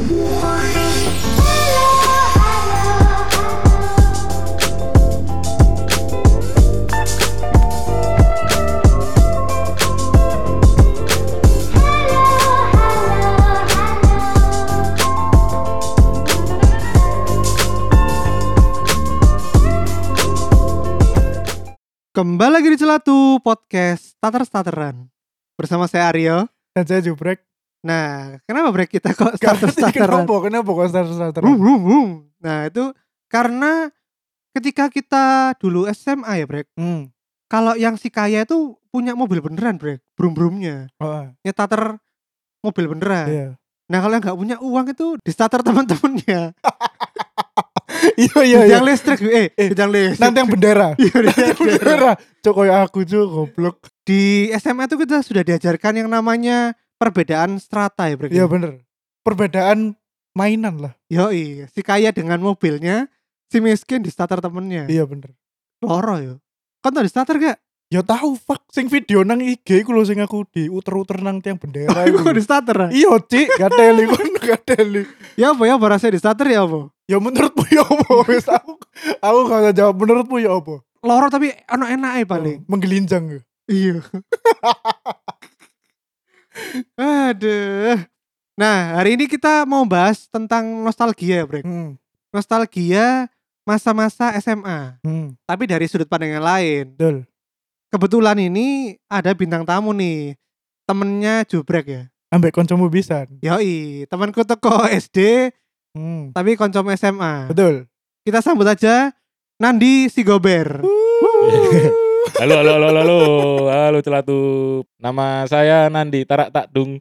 Kembali lagi di Celatu Podcast Tater Stateran Bersama saya Aryo Dan saya jubrek. Nah, kenapa break kita kok starter starteran? kenapa, kenapa kok starter starter? Brum, brum, brum. Nah, itu karena ketika kita dulu SMA ya, Brek. Hmm. Kalau yang si kaya itu punya mobil beneran, Brek. Brum-brumnya. Oh, Ya starter mobil beneran. iya. Nah, kalau yang nggak punya uang itu di starter teman-temannya. Iya iya iya. Yang listrik, eh, Eh, yang listrik. Nanti yang bendera. Iya, Nanti yang iya. bendera. Cok kayak aku juga goblok. Di SMA itu kita sudah diajarkan yang namanya perbedaan strata ya, Brek. Iya bener. Perbedaan mainan lah. Yoi, si kaya dengan mobilnya, si miskin di starter temennya. Iya bener. Loro yo. Kan tau di starter gak? Ya tahu fuck sing video nang IG iku lho sing aku diuter-uter nang tiang bendera iku. Di starter? ah? Iya, Cik, gateli kon gateli. Ya apa ya rasanya di starter ya apa? Ya menurutmu ya apa? Wis aku aku gak usah jawab menurutmu ya apa? Loro tapi ono enak paling. Oh, menggelinjang ya. Iya. Aduh. Nah, hari ini kita mau bahas tentang nostalgia, Brek. Hmm. Nostalgia masa-masa SMA, Hmm. tapi dari sudut pandang yang lain. Betul. Kebetulan ini ada bintang tamu nih. Temennya Jubrek ya. Ambek kancamu bisa. Yoi, temanku teko SD Hmm. tapi koncom SMA. Betul. Kita sambut aja Nandi Sigober. Halo, halo, halo, halo, halo celatu. Nama saya Nandi Tarak Takdung.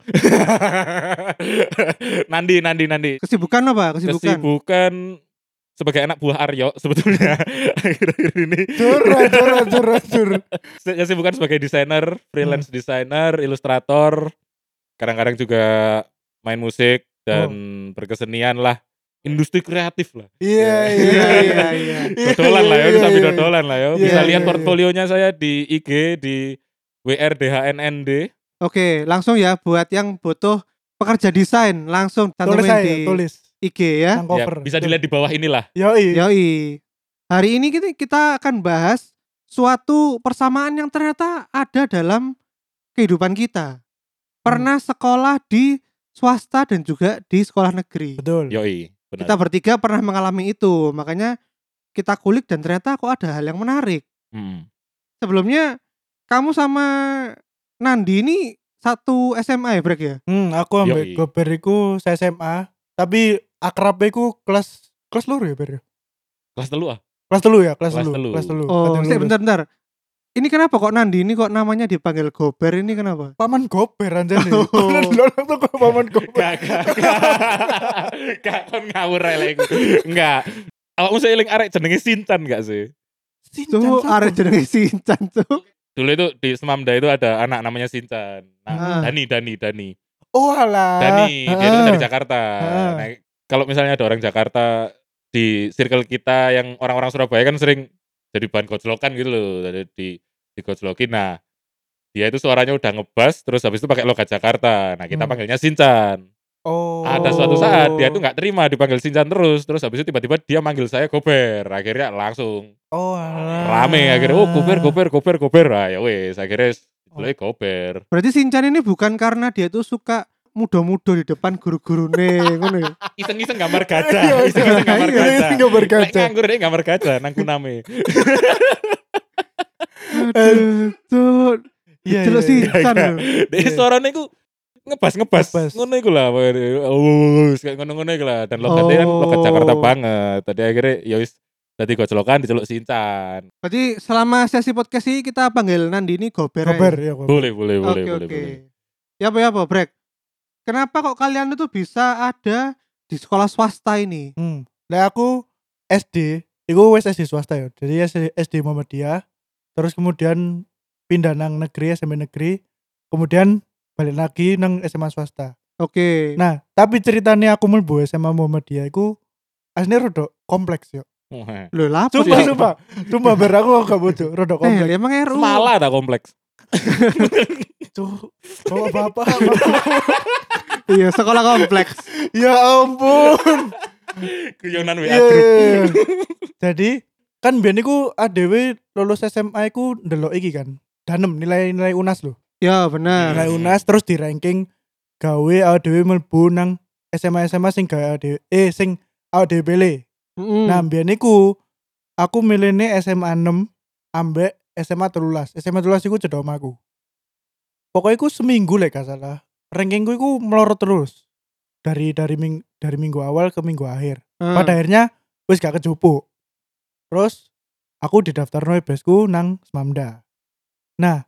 Nandi, Nandi, Nandi. Kesibukan apa? Kesibukan. Kesibukan sebagai anak buah Aryo sebetulnya akhir-akhir ini. Curah, curah, curah, curah. Kesibukan sebagai desainer, freelance Hmm. desainer, ilustrator. Kadang-kadang juga main musik dan Oh. berkesenian lah. Industri kreatif lah. Iya, iya, Iya, iya. iya, iya. Dodolan lah ya, bisa iya, iya. dodolan lah ya. Bisa iya, lihat iya. portfolionya saya di IG di WRDHNND. Oke, langsung ya buat yang butuh pekerja desain langsung Tulis cantumin saya, di tulis. IG ya. Ya, bisa dilihat di bawah inilah. Yoi. Yoi. Hari ini kita, kita akan bahas suatu persamaan yang ternyata ada dalam kehidupan kita. Pernah sekolah di swasta dan juga di sekolah negeri. Betul. Yoi, benar. Kita bertiga pernah mengalami itu, makanya kita kulik dan ternyata kok ada hal yang menarik. Hmm. Sebelumnya kamu sama Nandi ini satu SMA ya, Brek ya? Hmm, aku ambek Yoi. gober iku SMA, tapi akrab iku kelas kelas loro ya, Ber. ya? Kelas telu ah. Kelas telu ya, kelas Kelas telu. telu. Kelas telu. Oh, bentar bentar. Ini kenapa kok Nandi ini kok namanya dipanggil Gober ini kenapa? Paman gober anjane. Oh. Lolo tuh kok paman gober. Gak, gak, gak. Gak, kon ngawur iku. Enggak. Awakmu seiling arek jenenge Sintan gak sih? Sinchan Tuh arek jenenge Sinchan tuh. Dulu itu di Semamda itu ada anak namanya Sincan. Ah. Nah, Dani, Dani, Dani. Oh alah. Dani, dia itu kan Ah. dari Jakarta. Ah. Nah, kalau misalnya ada orang Jakarta di circle kita yang orang-orang Surabaya kan sering jadi bahan gojlokan gitu loh, jadi di digojlokin. Nah, dia itu suaranya udah ngebas, terus habis itu pakai logat Jakarta. Nah, kita Hmm. panggilnya Sincan. Oh. Ada suatu saat dia itu nggak terima dipanggil Sincan terus, terus habis itu tiba-tiba dia manggil saya Gober. Akhirnya langsung Oh alah. rame akhirnya oh Gober, Gober, Gober, Gober. Ah, ya wes, akhirnya mulai Gober. Berarti Sinchan ini bukan karena dia tuh suka muda-muda di depan guru-gurune ngono ya. Iseng-iseng gambar gajah, Iya, iseng-iseng gambar iya, gajah. Ini gambar gajah. nganggur deh gambar gajah nang kuname. Aduh, tuh. Iya, Celuk iya, Sinchan iya. lho. Dek Iya. suarane iku ngebas ngebas. Ngono iku lah. Oh, kayak ngono-ngono iku lah. Dan logatnya kan logat Oh. Jakarta banget. Tadi akhirnya ya wis dadi gojlokan diceluk Sincan. Berarti selama sesi podcast ini kita panggil Nandi ini Gober. Gober ya, gober. Boleh, boleh, Oke boleh, oke. boleh, boleh. Ya apa ya apa, Brek? Kenapa kok kalian itu bisa ada di sekolah swasta ini? Hmm. Lah aku SD, iku wes SD swasta ya. Jadi SD, SD Muhammadiyah, terus kemudian pindah nang negeri SMP negeri, kemudian balik lagi nang SMA swasta. Oke. Nah, tapi ceritanya aku mlebu SMA Muhammadiyah iku aslinya rodok kompleks yo. Lho, lah apa Sumpah, sih? sumpah. Sumpah ber aku gak bodoh, rodok Eh, kompleks. emang RU. Semala tak kompleks. Cuk, bapak-bapak. Iya, sekolah kompleks. ya ampun. Guyonan WA iya. Jadi kan biyen iku ADW lulus SMA iku ndelok iki kan. Danem nilai-nilai UNAS lho. Ya, benar. Nilai UNAS terus di ranking gawe ADW mlebu nang SMA SMA sing gawe ADW eh sing ADW pilih. Mm-mm. Nah, biyen iku aku milihne SMA 6 ambek SMA 13. SMA 13 iku cedok omahku. Pokoknya iku seminggu lek gak salah. Rankingku iku melorot terus. Dari dari ming, dari minggu awal ke minggu akhir. Ah. Pada akhirnya wis gak kejupuk. Terus aku didaftar besku nang Semamda. Nah,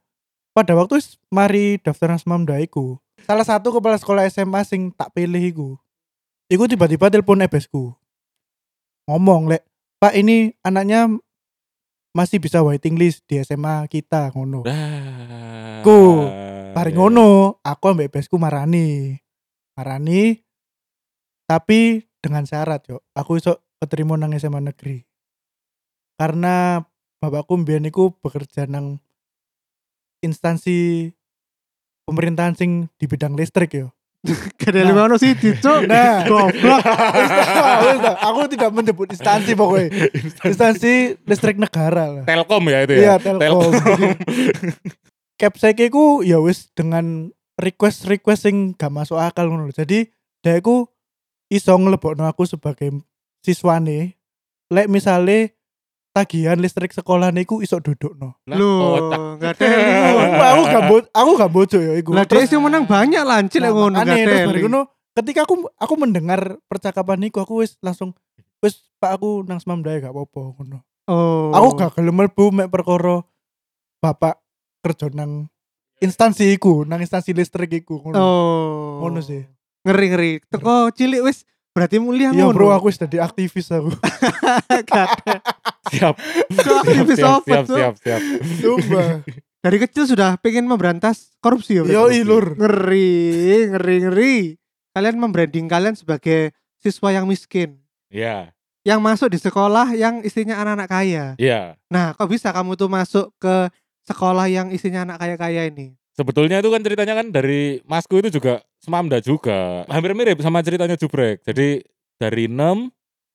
pada waktu mari daftar nang Semamda iku, salah satu kepala sekolah SMA sing tak pilih iku. Iku tiba-tiba telepon ebesku. Ngomong, "Lek, Pak ini anaknya masih bisa waiting list di SMA kita ngono." Dah. Ku, Bareng Iya. ngono, aku ambek besku marani. Marani tapi dengan syarat yo. Aku iso keterima nang SMA negeri. Karena bapakku mbiyen iku bekerja nang instansi pemerintahan sing di bidang listrik yo. Gak ada lima sih. Nah. goblok. Wis dah, wis dah. aku tidak menyebut instansi pokoknya. Instansi listrik negara lah. Telkom ya itu Iya, ya. Telkom. Capsek iku ya wis dengan request-request sing gak masuk akal ngono. Jadi dia iku iso nglebokno aku sebagai siswane lek misale tagihan listrik sekolah niku iso dudukno. Lah, Loh, kocak. gak ada aku gak bo aku gak bojo ya iku. Lah dia sih menang banyak lancil Nah, yang ngono makanya, gak terus ada. ngono, ketika aku aku mendengar percakapan niku aku wis langsung wis Pak aku nang Semamdaya gak apa-apa ngono. Oh. Aku gak gelem mlebu mek perkara bapak kerja nang instansi iku, nang instansi listrik iku ngono. Oh. Ngono sih. Ngeri ngeri. Teko cilik wis berarti mulia Iya ngono. bro, aku wis dadi aktivis aku. Siap. Kok aktivis siap, siap, siap, siap. Coba. Dari kecil sudah pengen memberantas korupsi ya. Yo lur. Ngeri, ngeri, ngeri. Kalian membranding kalian sebagai siswa yang miskin. Iya, Yang masuk di sekolah yang isinya anak-anak kaya. iya. Nah, kok bisa kamu tuh masuk ke sekolah yang isinya anak kaya-kaya ini? Sebetulnya itu kan ceritanya kan dari Masku itu juga Semamda juga. Hampir mirip sama ceritanya Jubrek. Jadi dari 6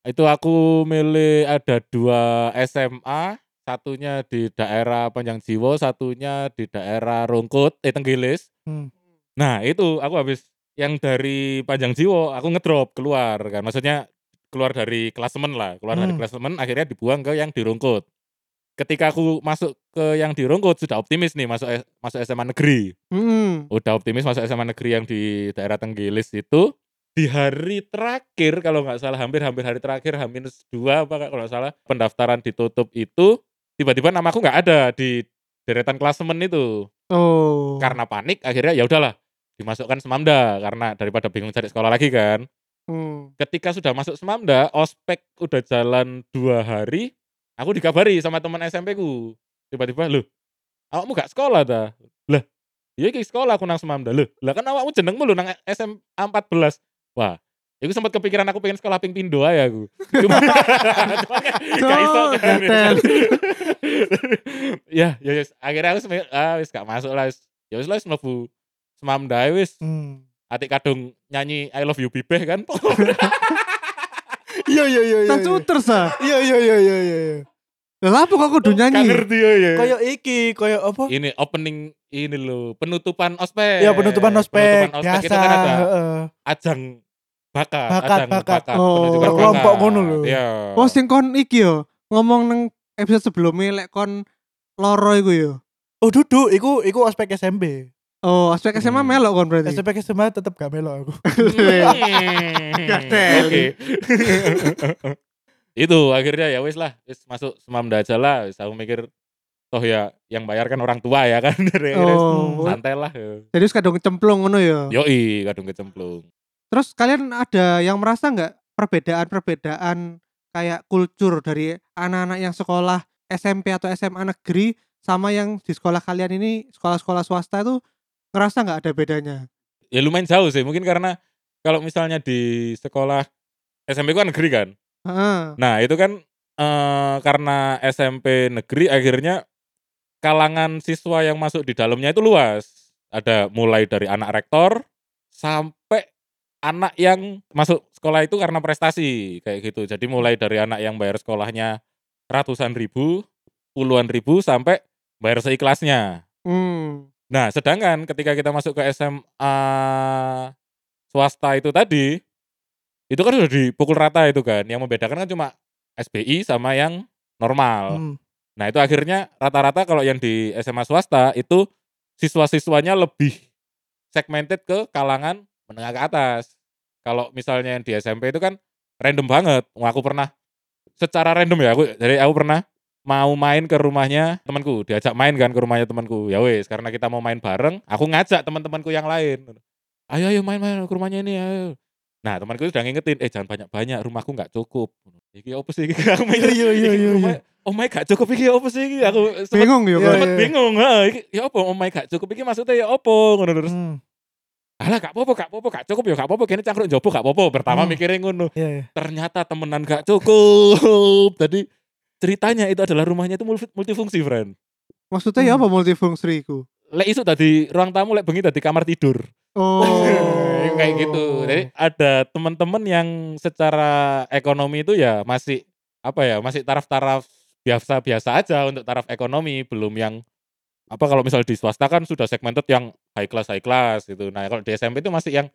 itu aku milih ada dua SMA, satunya di daerah Panjang Jiwo, satunya di daerah Rungkut, eh Tenggilis. Hmm. Nah, itu aku habis yang dari Panjang Jiwo aku ngedrop keluar kan. Maksudnya keluar dari klasemen lah, keluar dari Hmm. klasemen akhirnya dibuang ke yang di Rungkut. Ketika aku masuk ke yang di Rungkut sudah optimis nih masuk masuk SMA negeri Hmm. udah optimis masuk SMA negeri yang di daerah Tenggilis itu di hari terakhir kalau nggak salah hampir-hampir hari terakhir minus dua apa kalau nggak salah pendaftaran ditutup itu tiba-tiba namaku nggak ada di deretan klasemen itu Oh. karena panik akhirnya ya udahlah dimasukkan Semamda karena daripada bingung cari sekolah lagi kan Hmm. ketika sudah masuk Semamda ospek udah jalan dua hari aku dikabari sama teman SMP ku tiba-tiba loh awakmu gak sekolah dah lah iya iki sekolah aku nang Semamda loh lah kan awakmu jenengmu lho nang SMA 14 wah Iku sempat kepikiran aku pengen sekolah ping pindo aja aku. Cuma, cuma kan gak iso kan. ya, ya wis. akhirnya aku semi- ah wis gak masuk lah. wis. Ya wis lah wis mlebu Semamda wis. Hmm. Atik kadung nyanyi I love you Bibeh kan. Iya iya iya iya. Tan cuter sa. Iya iya iya iya iya. Lah apa kok kudu Gak nyanyi? ngerti ya. ya. Kayak iki, kayak apa? ini opening ini loh penutupan ospek Ya penutupan ospek Penutupan ospek biasa. itu kan ada heeh. ajang bakat, Bakat, ajang bakat. Oh. penunjukan Kelompok bakat. ngono lho. iya Oh sing kon iki yo ngomong nang episode sebelumnya lek kon loro iku yo. Oh duduk, iku iku ospek SMP. Oh, aspek SMA Hmm. melok kon berarti. SMP SMA tetep gak melok aku. Oke. itu akhirnya ya wis lah wis masuk semamda aja lah wis aku mikir toh ya yang bayar kan orang tua ya kan Jadi akhirnya Oh. santai lah Jadi wis kadung cemplung ngono yo. yoi kadung kecemplung Terus kalian ada yang merasa nggak perbedaan-perbedaan kayak kultur dari anak-anak yang sekolah SMP atau SMA negeri sama yang di sekolah kalian ini sekolah-sekolah swasta itu ngerasa nggak ada bedanya? ya lumayan jauh sih mungkin karena kalau misalnya di sekolah SMP kan negeri kan Nah itu kan eh, karena SMP negeri akhirnya kalangan siswa yang masuk di dalamnya itu luas. Ada mulai dari anak rektor sampai anak yang masuk sekolah itu karena prestasi kayak gitu. Jadi mulai dari anak yang bayar sekolahnya ratusan ribu, puluhan ribu sampai bayar seikhlasnya. Hmm. Nah, sedangkan ketika kita masuk ke SMA swasta itu tadi, itu kan sudah dipukul rata itu kan. Yang membedakan kan cuma SBI sama yang normal. Hmm. Nah, itu akhirnya rata-rata kalau yang di SMA swasta itu siswa-siswanya lebih segmented ke kalangan menengah ke atas. Kalau misalnya yang di SMP itu kan random banget. Wah, Aku pernah secara random ya, aku dari aku pernah mau main ke rumahnya temanku, diajak main kan ke rumahnya temanku. Ya wes, karena kita mau main bareng, aku ngajak teman-temanku yang lain. Ayo ayo main-main ke rumahnya ini ayo. Nah, temanku udah ngingetin, eh jangan banyak-banyak, rumahku nggak cukup. Iki apa sih? iki? Aku mikir, Iya, iya, iya, Oh my gak cukup iki apa sih iki? Aku sempet Bingung ya, Iya, sempet iya. bingung, iki ya apa oh my gak cukup iki maksudnya ya apa ngono terus. Hmm. Alah gak apa-apa, gak apa-apa, gak cukup ya gak apa-apa, kene cangkruk njobo gak apa-apa. Pertama Hmm. mikirnya ngono. Iya, iya. Ternyata temenan gak cukup. Tadi ceritanya itu adalah rumahnya itu multi- multifungsi, friend. Maksudnya ya Hmm. apa multifungsi iku? Lek isu tadi ruang tamu, lek bengi tadi kamar tidur. Oh. kayak gitu. Jadi ada teman-teman yang secara ekonomi itu ya masih apa ya, masih taraf-taraf biasa-biasa aja untuk taraf ekonomi, belum yang apa kalau misal di swasta kan sudah segmented yang high class high class gitu. Nah, kalau di SMP itu masih yang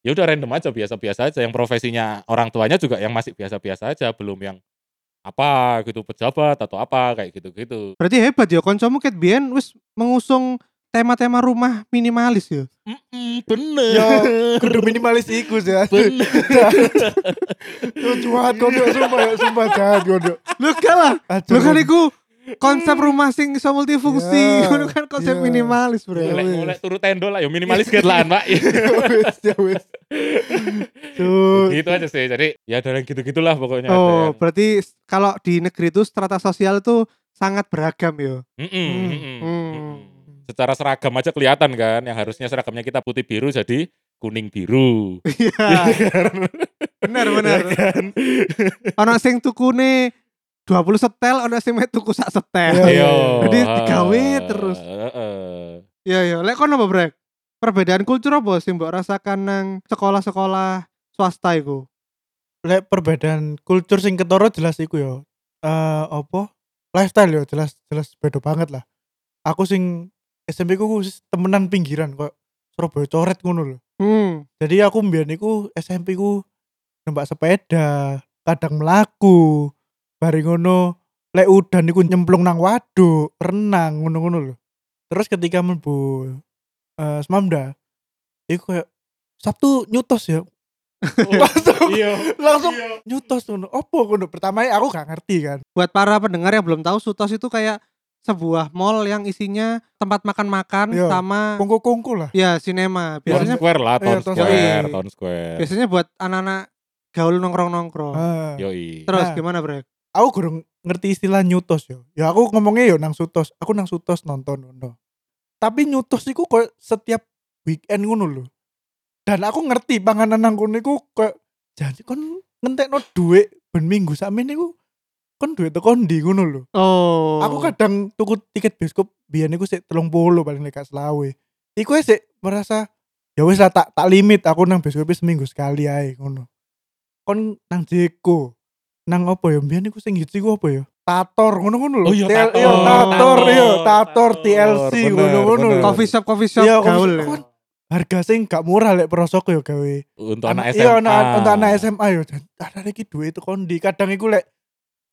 ya udah random aja, biasa-biasa aja. Yang profesinya orang tuanya juga yang masih biasa-biasa aja, belum yang apa gitu pejabat atau apa kayak gitu-gitu. Berarti hebat ya koncomu ket biyen wis mengusung tema-tema rumah minimalis ya. Mm-mm, bener. Ya, kudu minimalis iku sih. bener. Yo jahat kodok sumpah ya, sumpah jahat kodok. Lu gak lah. Aduh. Lu kan iku konsep rumah sing iso multifungsi. Ya, Itu kan konsep ya. minimalis, Bro. Wes. mulai turu tendo lah, ya minimalis gitu lah, Pak. Ya wes, ya. Tuh. gitu aja sih. Jadi ya ada yang gitu-gitulah pokoknya. Oh, yang- berarti kalau di negeri itu strata sosial itu sangat beragam ya. Mm-mm, Hmm. mm-mm, Hmm. mm-mm. Secara seragam aja kelihatan kan, yang harusnya seragamnya kita putih biru jadi kuning biru. Iya. bener bener. Ya kan? Ono sing tukune 20 setel, ono sing mek tuku sak setel. Iya, Iya. Jadi digawe terus. heeh. Iya iya, lek kono apa brek? Perbedaan kultur apa sih mbok rasakan nang sekolah-sekolah swasta iku? Lek perbedaan kultur sing ketara jelas iku yo. Eh apa? Lifestyle yo jelas jelas beda banget lah. Aku sing SMP ku temenan pinggiran kok Surabaya coret ngono lho. Hmm. Jadi aku mbiyen iku SMP ku numpak sepeda, kadang melaku. Bari ngono lek udan iku nyemplung nang waduk, renang ngono-ngono lho. Terus ketika mlebu eh Semamda, iku kayak Sabtu nyutos ya. langsung Iya. langsung Iya. nyutos ngono. Opo ngono? Pertama aku gak ngerti kan. Buat para pendengar yang belum tahu Sutos itu kayak sebuah mall yang isinya tempat makan-makan Iya. sama Kongko-kongko lah. ya sinema. Town Biasanya Square lah, Iya, Town Town Square, Square. Town Square. biasanya buat anak-anak gaul nongkrong-nongkrong. Ah. Yoi. Terus Nah. gimana, Brek? aku kurang ngerti istilah nyutos yo. Ya aku ngomongnya yo nang sutos. Aku nang sutos nonton ngono. Tapi nyutos iku kok setiap weekend ngono lho. Dan aku ngerti panganan nang kono iku kok janji kon ngentekno dhuwit ben minggu sakmene iku kon duit tekan ndi ngono lho. Oh. Aku kadang tuku tiket bioskop biyen iku sik 30 paling lek gak selawe. Iku sik merasa ya wis lah tak tak limit aku nang bioskop seminggu sekali ae ngono. Kon nang Jeko. Nang apa ya biyen iku sing hits iku apa ya? Tator ngono-ngono lho. Oh iya, Tator. iya, Tator, Tator, iya, Tator. TLC ngono-ngono coffee shop coffee shop Iya, gaul. ya. Harga sing gak murah lek perosok yo gawe. Untuk anak SMA. Iya, anak untuk anak SMA yo. Dan ada iki duit itu kondi. Kadang iku lek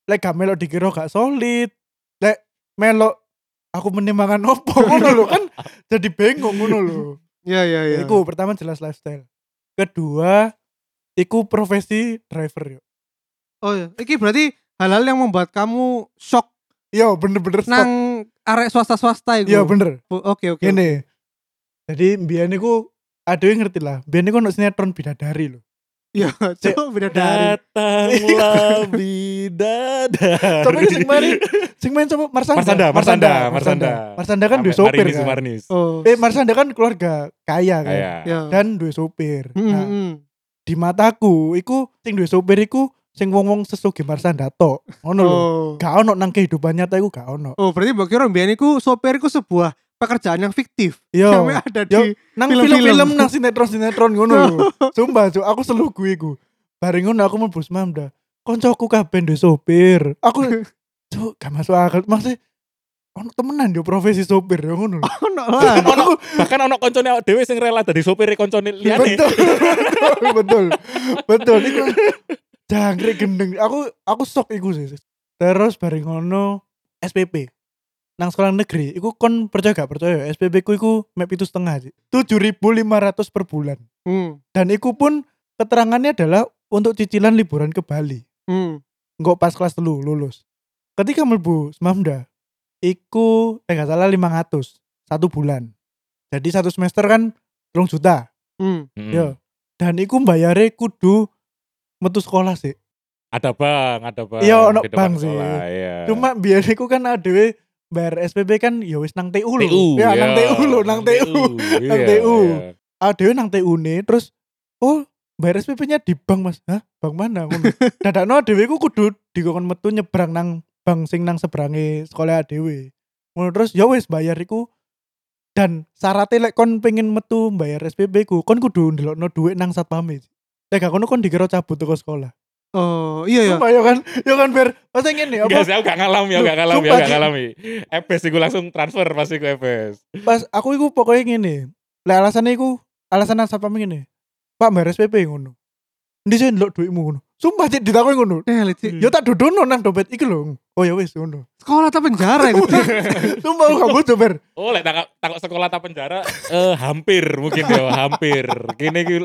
lek gak melok dikira gak solid. Lek melok aku menimbangkan opo ngono lho kan jadi bingung ngono lho. Iya iya iya. Iku pertama jelas lifestyle. Kedua iku profesi driver yo. Oh, iya. iki berarti hal-hal yang membuat kamu shock Iya bener-bener nang arek swasta-swasta iku. Iya bener. Oke oke. Gini. Jadi mbiyen iku ada yang ngerti lah. Mbiyen iku ono sinetron bidadari lho. Iya, Cek. coba beda dari. Datanglah bidadari. Tapi sing main sing main sama Marsanda. Marsanda, Marsanda, Marsanda. Marsanda kan duwe sopir Marini kan. Sumarnis. Oh. Eh Marsanda kan keluarga kaya kan. Kayak Ya. Dan duwe sopir. Hmm, Nah, hmm. di mataku iku sing duwe sopir iku sing wong-wong sesugi Marsanda tok. Ngono lho. Oh. Gak ono nang kehidupan nyata iku gak ono. Oh, berarti mbok kira mbiyen iku sopir iku sebuah pekerjaan yang fiktif. Yo, Yang ada yo, di nang film-film. film-film nang sinetron-sinetron ngono lho. Sumpah, Cuk, aku selu gue iku. Bareng ngono aku mlebu Semamda. Koncoku kabeh ndek sopir. Aku Cuk, gak masuk akal. Maksudnya ono temenan yo profesi sopir yo ngono. lho. ono lah. ono bahkan ono koncone awake dhewe sing rela dadi sopir koncone liyane. betul betul betul betul iku jangkrik gendeng aku aku sok iku sih terus bareng ngono SPP nang sekolah negeri iku kon percaya gak percaya SPP ku iku map itu setengah sih 7.500 per bulan Hmm. dan iku pun keterangannya adalah untuk cicilan liburan ke Bali Hmm. nggak pas kelas telu lulus ketika melbu Semamda iku eh gak salah 500 satu bulan jadi satu semester kan telung juta Hmm. Mm. Yo. Dan iku bayare kudu metu sekolah sih. Ada bang, ada bang. Iya, ono bang sih. Iya. Cuma biar iku kan adewe bayar SPP kan ya wis nang TU lho. TU, Ya nang iya. TU lho, nang TU. Nang iya, TU. iya. Adewe nang TU nih terus oh bayar SPP-nya di bank Mas. Hah? Bank mana ngono. Dadakno adewe iku kudu dikon metu nyebrang nang bank sing nang sebrange sekolah adewe. Ngono terus ya wis bayar iku dan syaratnya lek kon pengen metu bayar SPP ku kon kudu ndelokno duit nang satpame. Lek gak kono kon dikira cabut teko sekolah. Oh, iya ya. Sumpah ya kan, ya kan Ber. Masa ngene Enggak apa? sih, aku gak ngalami, aku Loh, gak ngalami, sumpah, aku gak ngalami. EPS iku langsung transfer pasti ke EPS. Pas aku iku pokoknya ngene. Lah alasannya iku alasan satpam ngene. Pak bayar SPP ngono. Ndi sih ndelok duitmu ngono. Sumpah cek ditakoni ngono. Eh, Lici. Ya tak dudono nang dompet iki lho. Oh ya wis ngono. Sekolah atau penjara itu. Sumpah aku gak bodoh Ber. Oh, lek takok takok sekolah tak penjara eh hampir mungkin ya, hampir. Kene iki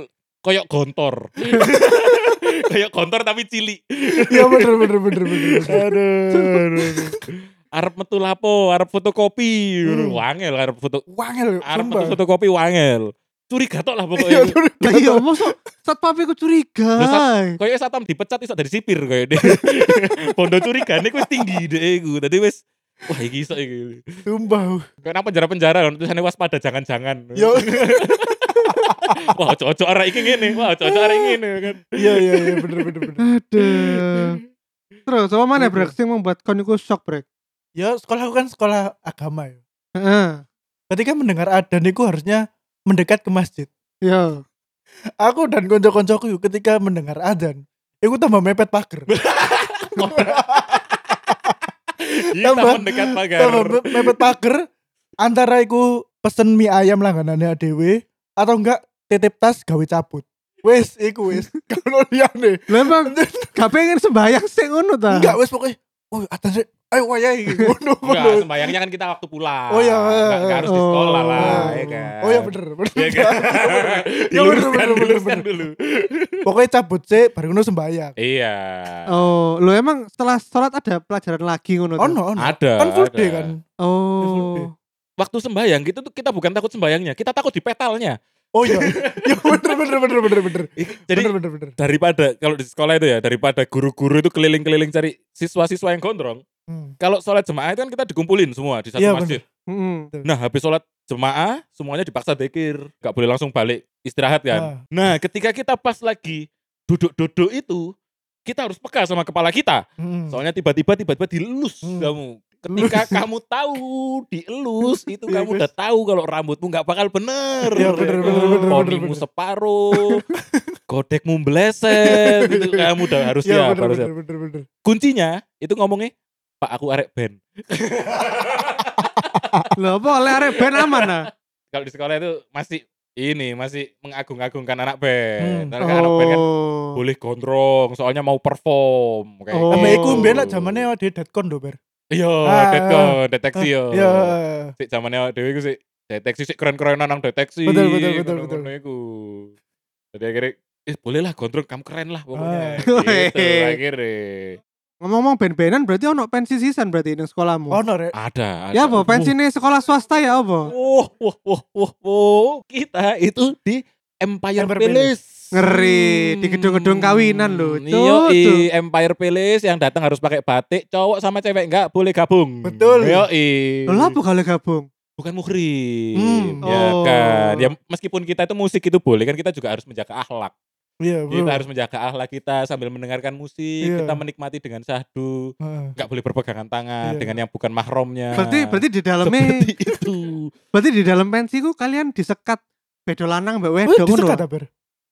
koyok gontor. koyok gontor tapi cilik. Ya bener bener bener bener. Aduh. aduh. Arep metu lapo, arep fotokopi. Hmm. Wangel arep foto Wangel arep sumpah. metu fotokopi wangel. Curiga tok lah Iya, pokoknya. curiga. Lah iya, mosok satpam iku curiga. Terus Koyo satam dipecat iso dari sipir koyo deh. Bondo curigane wis tinggi deh iku. Dadi wis wah iki iso iki. Sumpah. Kayak nang penjara-penjara tulisannya waspada jangan-jangan. Yo. Wah, ojo-ojo arek iki ngene. Wah, arek iki ngene kan. Iya iya iya bener bener bener. Aduh. Terus apa mana brek sing membuat kon iku shock brek? Ya sekolah aku kan sekolah agama ya. Heeh. Ketika mendengar adzan itu harusnya mendekat ke masjid. Yo. Aku dan konco-koncoku ketika mendengar adzan, itu tambah mepet pagar. Tambah- mendekat pagar. tambah me- mepet pagar antara iku pesen mie ayam langganannya ADW atau enggak titip tas gawe cabut. Wes, iku wes. Kalau liane. Lah emang gak pengen sembayang sih ngono ta? Enggak wes pokoknya. Oh, sih. Ayo wayai ngono ngono. sembayangnya kan kita waktu pulang. Oh, iya. Enggak, enggak harus di sekolah lah, Oh. ya kan. Oh ya bener, bener. Iya kan? Ya, bener, diluruskan, bener, bener, dulu. Pokoknya cabut sih baru ngono sembayang. Iya. Oh, lo emang setelah sholat ada pelajaran lagi ngono ta? Ono, ono. Ada. Kan full day kan. Oh. Waktu sembayang gitu tuh kita bukan takut sembayangnya, kita takut di petalnya. Oh iya. ya bener bener bener bener bener. Jadi bener bener bener. daripada kalau di sekolah itu ya daripada guru-guru itu keliling-keliling cari siswa-siswa yang gondrong Hmm. kalau sholat jemaah itu kan kita dikumpulin semua di satu Iya, masjid Mm-mm. nah habis sholat jemaah semuanya dipaksa dekir nggak boleh langsung balik istirahat kan Ah. nah ketika kita pas lagi duduk-duduk itu kita harus peka sama kepala kita Hmm. soalnya tiba-tiba tiba-tiba dilus Hmm. kamu ketika kamu tahu dielus itu Iya, kamu udah tahu kalau rambutmu nggak bakal bener Iya, bener, bener, bener, bener, ponimu bener. separuh godekmu mbleset itu kamu udah harus siap bener harus bener siap bener bener. kuncinya itu ngomongnya Pak aku arek band Lah apa oleh arek band aman ah? kalau di sekolah itu masih ini masih mengagung-agungkan anak band Hmm. Karena kan anak band kan Oh. boleh gondrong soalnya mau perform kayak Oh. gitu. Sama iku awake dhewe detkon do, Ber. Iya Ah, detekon deteksi yo Iya. sik zamannya dewe iku sik deteksi sik keren-kerenan nang deteksi Betul, betul, betul, betul. iku jadi akhirnya eh boleh lah gondrong kamu keren lah pokoknya Ah. gitu akhirnya Ngomong-ngomong band-bandan berarti ono pensi sisan berarti ning sekolahmu. Ono rek. ada, ada. ya apa pensinya sekolah swasta ya apa? Wah, wah, wah, wah, wah. Kita itu di Empire, Empire Palace. Ngeri di gedung-gedung kawinan loh. Iya, Tuh, tuh. Empire Palace yang datang harus pakai batik, cowok sama cewek enggak boleh gabung. Betul. Yo, Loh lah apa kalau gabung? bukan muhrim. Hmm. Ya Oh. kan. Ya meskipun kita itu musik itu boleh kan kita juga harus menjaga akhlak. Iya, bro. Kita harus menjaga akhlak kita sambil mendengarkan musik, Iya. kita menikmati dengan syahdu, Heeh. nggak boleh berpegangan tangan Iya. dengan yang bukan mahramnya. Berarti berarti di dalamnya seperti itu. berarti di dalam pensiku kalian disekat bedo lanang mbak Oh, wedok ngono. disekat.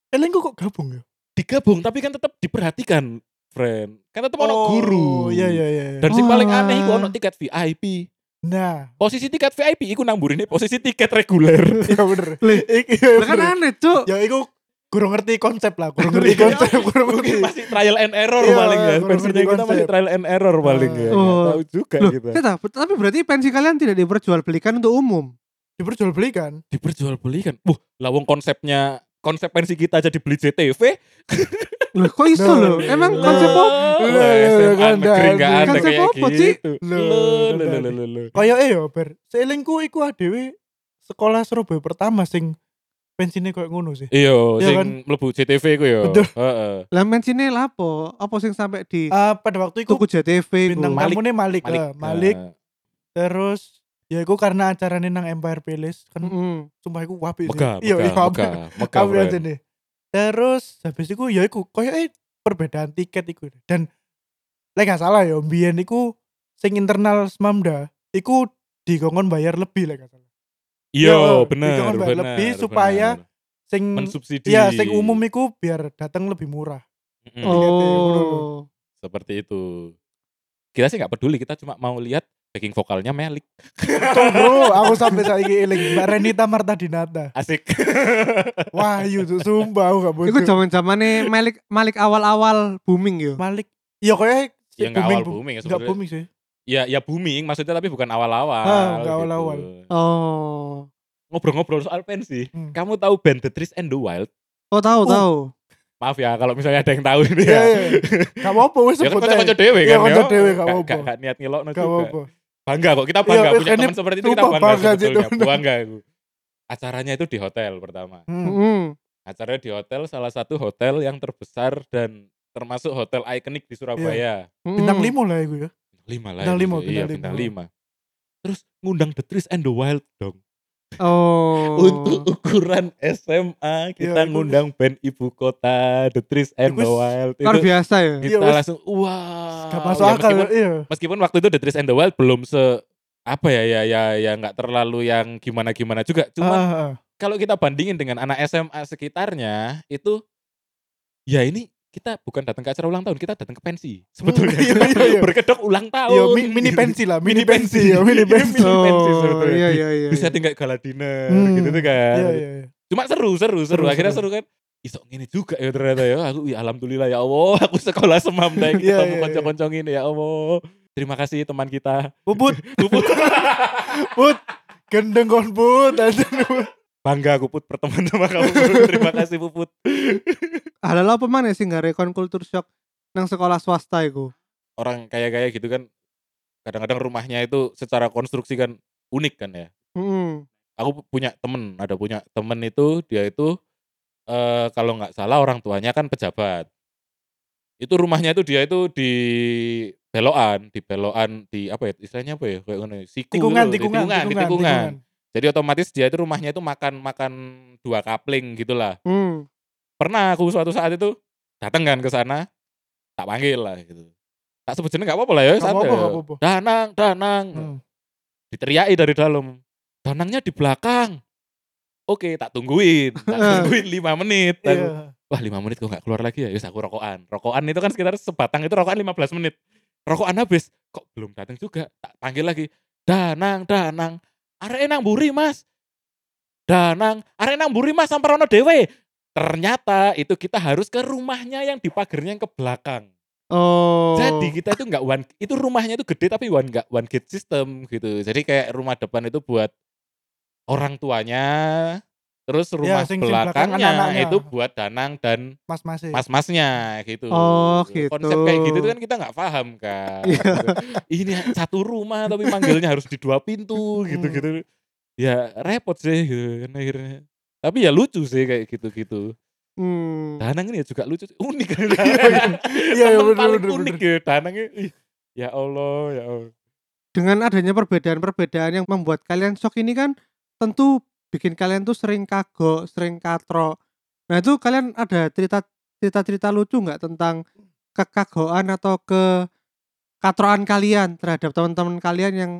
Elengku kok gabung ya? Digabung tapi kan tetap diperhatikan, friend. Kan tetap ono guru. Iya, iya, iya. iya. Dan sing Oh, paling aneh iku ah. ono tiket VIP. Nah, Posisi tiket VIP iku nang burine posisi tiket reguler. iya bener. Iya, Lah kan aneh, Cuk. Ya iku kurang ngerti konsep lah, kurang ngerti konsep, kurang ngerti. Masih trial and error Iya, paling ya. Pensinya kita masih trial and error paling ya. Oh. Tahu juga Loh, kita. tahu, tapi berarti pensi kalian tidak diperjualbelikan untuk umum. Diperjualbelikan. Diperjualbelikan. Wah, lah wong konsepnya konsep pensi kita aja dibeli JTV. Loh, kok iso Loh, loh? Emang konsep apa? SMA kan Konsep kayak gitu. Loh, dari- loh, loh, loh. Kayak eh ya, Ber. Seelingku iku adewe sekolah Surabaya pertama sing pensinya kayak ngono sih. Iya, Iya sing kan? mlebu JTV ku ya. Betul. Heeh. Lah mensine lapo? Apa sing sampai di Ah, pada waktu itu tuku JTV bintang iku? Malik. Malik, Malik. Malik. Malik. Nah, Terus ya iku karena acaranya nang Empire Palace kan Mm-mm. sumpah iku wapi sih. Iya, iya, wapi. megah, Wapi friend. aja nih. Terus habis iku ya iku koyo eh perbedaan tiket iku dan lek gak salah ya mbiyen iku sing internal Smamda iku dikongkon bayar lebih lek gak salah. Iya, Iya, bener, bayar bener. lebih supaya bener. Sing mensubsidi. Iya, sing umum iku biar datang lebih murah. Mm-mm. Oh. Seperti itu. Kita sih nggak peduli, kita cuma mau lihat backing vokalnya Melik. Tuh bro, aku sampai saiki eling Mbak Renita Marta Dinata. Asik. Wahyu tuh sumpah aku gak Iku bodoh. zaman-zamane Malik Malik awal-awal booming yo. Malik. Iya koyo Ya nggak awal booming ya Enggak sebenarnya. booming sih. Ya, ya booming maksudnya tapi bukan awal-awal. Ah, nggak awal-awal. Oh. Ngobrol-ngobrol soal pensi. Hmm. Kamu tahu band The Trees and the Wild? Oh tahu Oh. tahu. Maaf ya kalau misalnya ada yang tahu ini Iya, ya. iya. Gak apa-apa wis Ya kan sebut kocok-kocok aja. dewe Iya, kan kocok ya. dewe, gak Gak- apa-apa. gak- gak niat ngelokno Gak juga. apa-apa. Bangga kok kita bangga Iya, punya ini teman seperti itu kita bangga, bangga sebetulnya. temen. Bangga aku. Acaranya itu di hotel pertama. Hmm. Mm. Acaranya di hotel salah satu hotel yang terbesar dan termasuk hotel ikonik di Surabaya. Bintang Mm. limo lah iku ya. Lima lah. Bintang itu. lima, Iya, bintang bintang lima. lima. Terus ngundang The Trees and the Wild dong. Oh. Untuk ukuran SMA kita itu- ngundang band ibu kota The Trees and the Wild. luar biasa ya. kita wes. langsung wah. Gak masuk Ya, akal. meskipun, Iya. meskipun waktu itu The Trees and the Wild belum se apa ya ya ya ya nggak terlalu yang gimana gimana juga. Cuma Ah, ah. kalau kita bandingin dengan anak SMA sekitarnya itu ya ini kita bukan datang ke acara ulang tahun, kita datang ke pensi. Sebetulnya Iya, kita iya, iya. berkedok ulang tahun. Iya, mi- mini pensi lah, mini pensi ya, mini pensi. Mini pensi Oh, sebetulnya. iya iya iya. Bisa tinggal gala dinner Hmm. gitu tuh kan. Iya, iya, iya. Cuma seru, seru, seru. Seru, Akhirnya seru. seru kan. Isok ini juga ya ternyata ya. Aku ya alhamdulillah ya Allah, aku sekolah semam deh Iya, ketemu iya, iya. konco-konco ini ya Allah. Terima kasih teman kita. Puput, Puput. put. Gendeng kon put. Aduh. Bangga aku Put berteman sama kamu. Terima kasih Puput. Hal apa mana sih nggak rekon culture shock nang sekolah swasta iku? Orang kaya-kaya gitu kan kadang-kadang rumahnya itu secara konstruksi kan unik kan ya. Mm. Aku punya temen, ada punya temen itu dia itu eh kalau nggak salah orang tuanya kan pejabat. Itu rumahnya itu dia itu di belokan, di belokan di apa ya istilahnya apa ya kayak ya, siku Tikungan, gitu, tikungan, tikungan, di tikungan, tikungan. tikungan. Jadi otomatis dia itu rumahnya itu makan makan dua kapling gitulah. Mm. Pernah aku suatu saat itu datang kan ke sana, tak panggil lah gitu. Tak sebut jeneng nggak apa-apa lah ya, Gak santai. gak apa-apa. Danang, Danang. Hmm. Diteriaki dari dalam. Danangnya di belakang. Oke, tak tungguin. Tak tungguin lima menit. Iya. Wah lima menit kok nggak keluar lagi ya? Yus aku rokokan. Rokokan itu kan sekitar sebatang itu rokokan 15 menit. Rokokan habis. Kok belum datang juga? Tak panggil lagi. Danang, Danang. Arek nang buri mas. Danang. Arek nang buri mas sampai rono dewe. Ternyata itu kita harus ke rumahnya yang di pagernya yang ke belakang. Oh. Jadi kita itu nggak one, itu rumahnya itu gede tapi one nggak one gate system gitu. Jadi kayak rumah depan itu buat orang tuanya, terus rumah sing- sing belakang belakangnya anak-anaknya. itu buat danang dan Mas Mas. mas-masnya gitu. Oh, gitu. Konsep kayak gitu kan kita nggak paham kan. Iya. Ini satu rumah tapi manggilnya harus di dua pintu Hmm. gitu-gitu. Ya repot sih gitu kan akhirnya. Tapi ya lucu sih kayak gitu-gitu. Hmm. Danang ini ya juga lucu, unik. Iya, iya, Temen bener, paling bener, unik bener. ya Danangnya. Ih, Ya Allah, ya Allah. Dengan adanya perbedaan-perbedaan yang membuat kalian shock ini kan tentu bikin kalian tuh sering kagok, sering katro. Nah itu kalian ada cerita cerita-cerita lucu nggak tentang kekagoan atau ke katroan kalian terhadap teman-teman kalian yang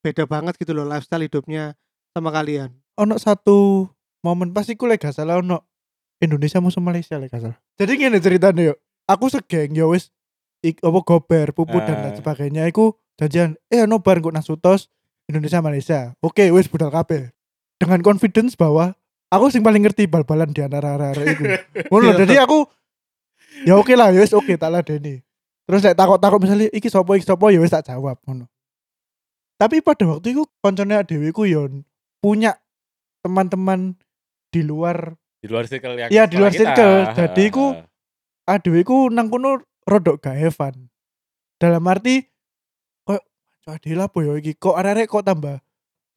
beda banget gitu loh lifestyle hidupnya sama kalian. ono satu momen pasti ku lek gak salah ono Indonesia musuh Malaysia lek gak salah. Jadi gini ceritanya yuk. Aku segeng ya wis ik, apa gober, puput dan lain Ah. sebagainya iku janjian eh ono bar kok nasutos Indonesia Malaysia. Oke, wis budal kabeh. Dengan confidence bahwa aku sing paling ngerti bal-balan di antara arah iku. Ngono Iya. jadi aku ya oke lah, ya wis oke tak ladeni. Terus saya takut-takut misalnya iki sopo iki sopo ya wis tak jawab ngono. Tapi pada waktu itu koncone Dewi ku yo punya teman-teman di luar Di luar circle yang Iya, di luar kita. circle. Jadi ku- adewe ku nang kono rodok gak Evan. Dalam arti kok ade lah ya iki kok arek kok tambah.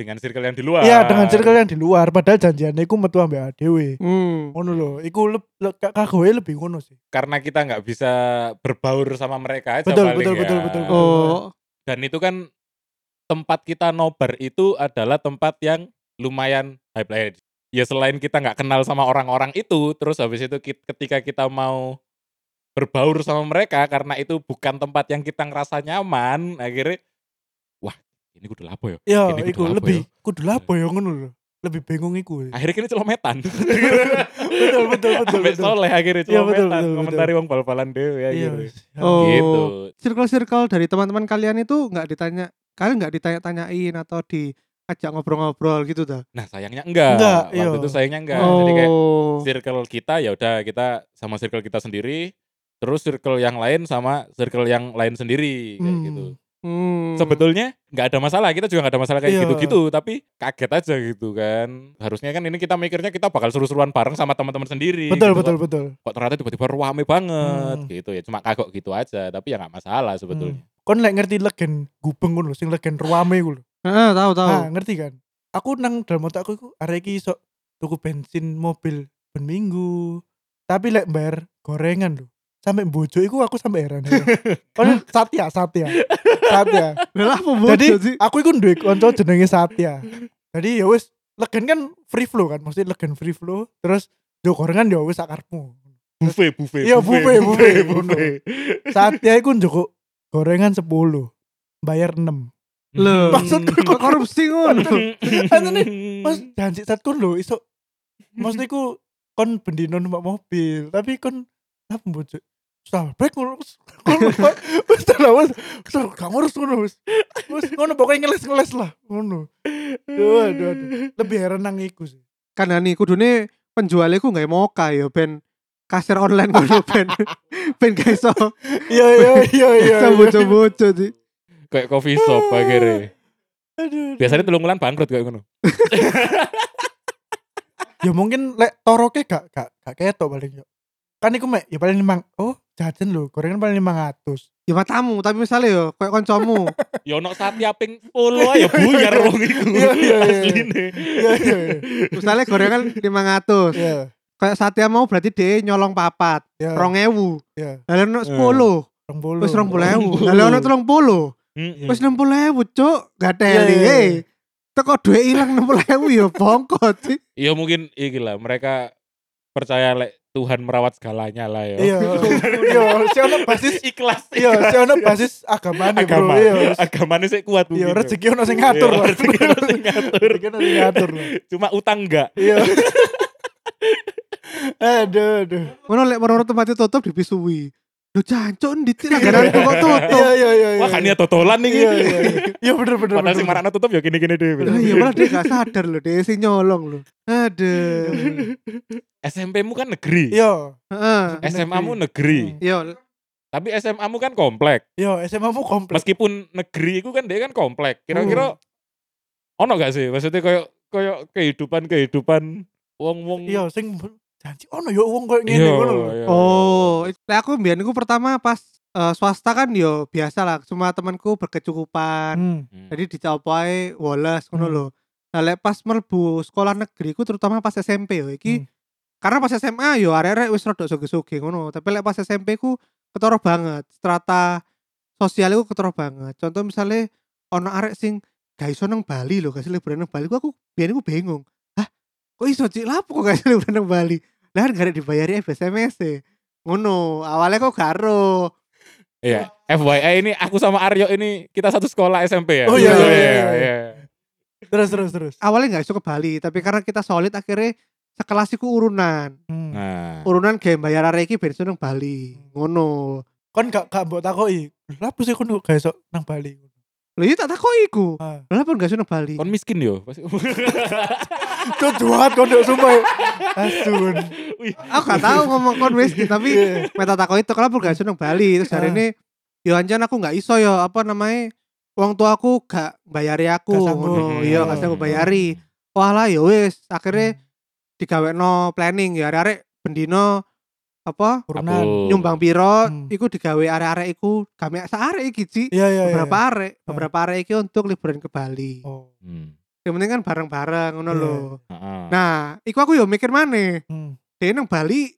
dengan circle yang di luar. Iya, dengan circle yang di luar padahal janjiannya iku metu ambek adewe. Hmm. Ngono lho, iku leb, le, kagoe lebih ngono sih. Karena kita nggak bisa berbaur sama mereka aja Betul, paling betul, ya. betul, betul, betul. Oh, Dan itu kan tempat kita nobar itu adalah tempat yang lumayan high play. Ya selain kita nggak kenal sama orang-orang itu, terus habis itu ketika kita mau berbaur sama mereka karena itu bukan tempat yang kita ngerasa nyaman, akhirnya wah ini kudu lapo ya. Ya, Ini kudu iku apa lebih ya? kudu lapo ya ngono lho. Lebih bingung iku. Akhirnya kini celometan. betul, betul, betul, Sampai betul. soleh akhirnya Iya, betul, celometan. betul, Komentari wong bal-balan dewe Iya. akhirnya. Oh. Gitu. circle-circle dari teman-teman kalian itu nggak ditanya, kalian nggak ditanya-tanyain atau diajak ngobrol-ngobrol gitu dah. Nah sayangnya enggak. Enggak, Waktu iya. itu sayangnya enggak. oh. Jadi kayak circle kita ya udah kita sama circle kita sendiri terus circle yang lain sama circle yang lain sendiri kayak Hmm. gitu Hmm. sebetulnya nggak ada masalah kita juga nggak ada masalah kayak Iya. gitu-gitu tapi kaget aja gitu kan harusnya kan ini kita mikirnya kita bakal seru-seruan bareng sama teman-teman sendiri Betul, gitu. betul, kok, betul. kok ternyata tiba-tiba rame banget Hmm. gitu ya cuma kagok gitu aja tapi ya nggak masalah sebetulnya Hmm. Kon lek ngerti legen gubeng ngono sing legen ruame iku Ah, tahu tahu. Ah, ngerti kan? Aku nang dalam otakku iku arek iki iso tuku bensin mobil ben minggu. Tapi lek bayar gorengan lho. Sampai bojo iku aku sampai heran. Kon Satya, Satya. Satya. Lah apa Jadi aku iku duwe kanca jenenge Satya. Jadi ya wis legen kan free flow kan, mesti legen free flow. Terus yo gorengan yo wis sakarepmu. buffet buffet Iya, buffet, buffet, buffet Satya iku njoko gorengan 10, bayar 6. Loh, Maksudku kok korupsi ngono? Antene, Mas janji saat kon lho iso. Maksudnya ku kon bendino numpak mobil tapi kon apa bojo Sal, break ngono wis wis lah, wis wis gak ngurus ngono wis wis ngono pokoknya ngeles-ngeles lah ngono. Aduh aduh aduh. Lebih heran nang iku sih. Kan nih kudune penjualnya ku nggak moka ya ben kasir online ngono ben ben gak iso iya iya iya iya iso bojo-bojo sih. Kayak coffee shop akhirnya aduh, biasanya telung bulan bangkrut kayak ngono ya mungkin lek toroke gak gak gak ketok paling yo kan iku mek ya paling limang oh jajan lho gorengan paling 500 Ya matamu, tapi misalnya yo kayak koncomu. ya ono satya ping 10 aja buyar wong iku Iya, iya, iya. asline iya iya iya misalnya gorengan 500. iya Kayak Satya mau berarti dia nyolong papat, iya 2000. iya Lalu ono 10. rong bolu Wis 20.000. 20.000. Lalu ono 30. Wis 60.000, Cuk. Gak teli. Iya, iya. eh. Teko duit ilang 60.000 ya bongkot sih. Iya mungkin iki lah mereka percaya lek Tuhan merawat segalanya lah ya. iya iya si ono basis ikhlas. iya si ono basis agamane bro agama. iya Agamanya sih kuat iya ya. rezeki ono sing ngatur Iya, lah rezeki ono sing ngatur. rezeki ono sing ngatur Cuma utang enggak. iya aduh aduh Ngono lek menurut tempatnya tutup dipisui. Lu cancuk ndit langganan kok tutup. iya iya iya Wah kan niat totolan nih. iya iya iya. iya bener bener Padahal bener. sing marakna tutup ya gini-gini deh. Iya malah dia gak sadar loh, dia sih nyolong loh. Aduh. SMP-mu kan negeri. iya Heeh. SMA-mu negeri. Yo, Tapi SMA-mu kan komplek. iya SMA mu kompleks Meskipun negeri itu kan dia kan komplek. Kira-kira ono gak sih? Maksudnya kayak kayak kehidupan-kehidupan wong-wong iya sing janji ono yo wong koyo ngene ngono lho. Oh, lek aku mbiyen iku pertama pas eh, swasta kan yo biasa lah, semua temanku berkecukupan. Hmm. Hmm. Jadi dicapai woles ngono Hmm. lho. Nah, lek pas mlebu sekolah negeri ku terutama pas SMP yo iki Hmm. karena pas SMA yo arek-arek wis rada soge-soge ngono, tapi lek pas SMP ku ketara banget. Strata sosial ku ketara banget. Contoh misalnya ono arek sing gak iso nang Bali lho, gak iso liburan nang Bali. Ku aku biyen iku bingung. Hah, kok iso cik lapo kok gak iso liburan nang Bali? Lah kan gak ada dibayari SMS e. ngono awalnya kok garo Iya, FYI ini aku sama Aryo ini kita satu sekolah SMP ya. Oh, iya, iya, iya, iya. Terus terus terus. awalnya nggak iso ke Bali tapi karena kita solid akhirnya sekelas iku urunan Hmm. Nah, urunan game bayar arek iki ben iso nang Bali ngono Kon gak gak mbok takoki. Lah sih kon gak iso nang Bali? Lho iya tak takoki iku Ah. lha apa nggak iso nang Bali kon miskin yo. Kok duat kon nduk sumpah. Asun. aku gak tahu ngomong kon miskin tapi Iya. meta takoki itu kenapa gak iso nang Bali terus hari Ah. ini yo anjan aku nggak iso yo apa namanya wong tua aku gak bayari aku Gak ngono iya gak sanggup bayari wah lah ya wis akhirnya digawekno planning ya arek-arek bendino apa Urunan. Nyumbang piro Hmm. iku digawe arek-arek iku game arek iki Ci. Iya iya. iya. beberapa arek Ah. beberapa arek iki untuk liburan ke Bali Oh. Hmm. yang penting kan bareng-bareng ngono Iya. lho Heeh. nah iku aku yo mikir maneh Hmm. dia nang Bali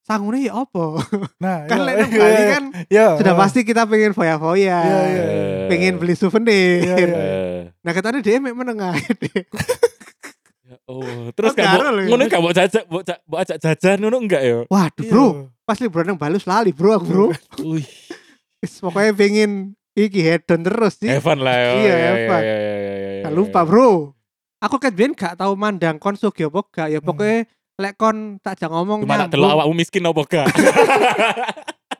sangune ya apa Nah, kan iya, lek nang iya, Bali iya. kan Iya. sudah ah. pasti kita pengen foya-foya Iya, iya. Eh, pengen beli souvenir Iya, iya. eh, nah katanya dia mek menengah Oh, terus Oh, ya. ngono gak mau jajak, mau mau ajak jajan ngono enggak ya? waduh Iya. bro pas liburan nang Bali lali bro aku bro Wih, Wis, pokoknya pengen iki hedon terus sih Evan lah ya. Iya, Evan. iya, iya, iya, iya, Gak iya. lupa bro Aku kan biyen gak tau mandang kon sugih apa gak Ya pokoknya Lek kon tak jangan ngomong Cuma tak delok awakmu miskin apa gak?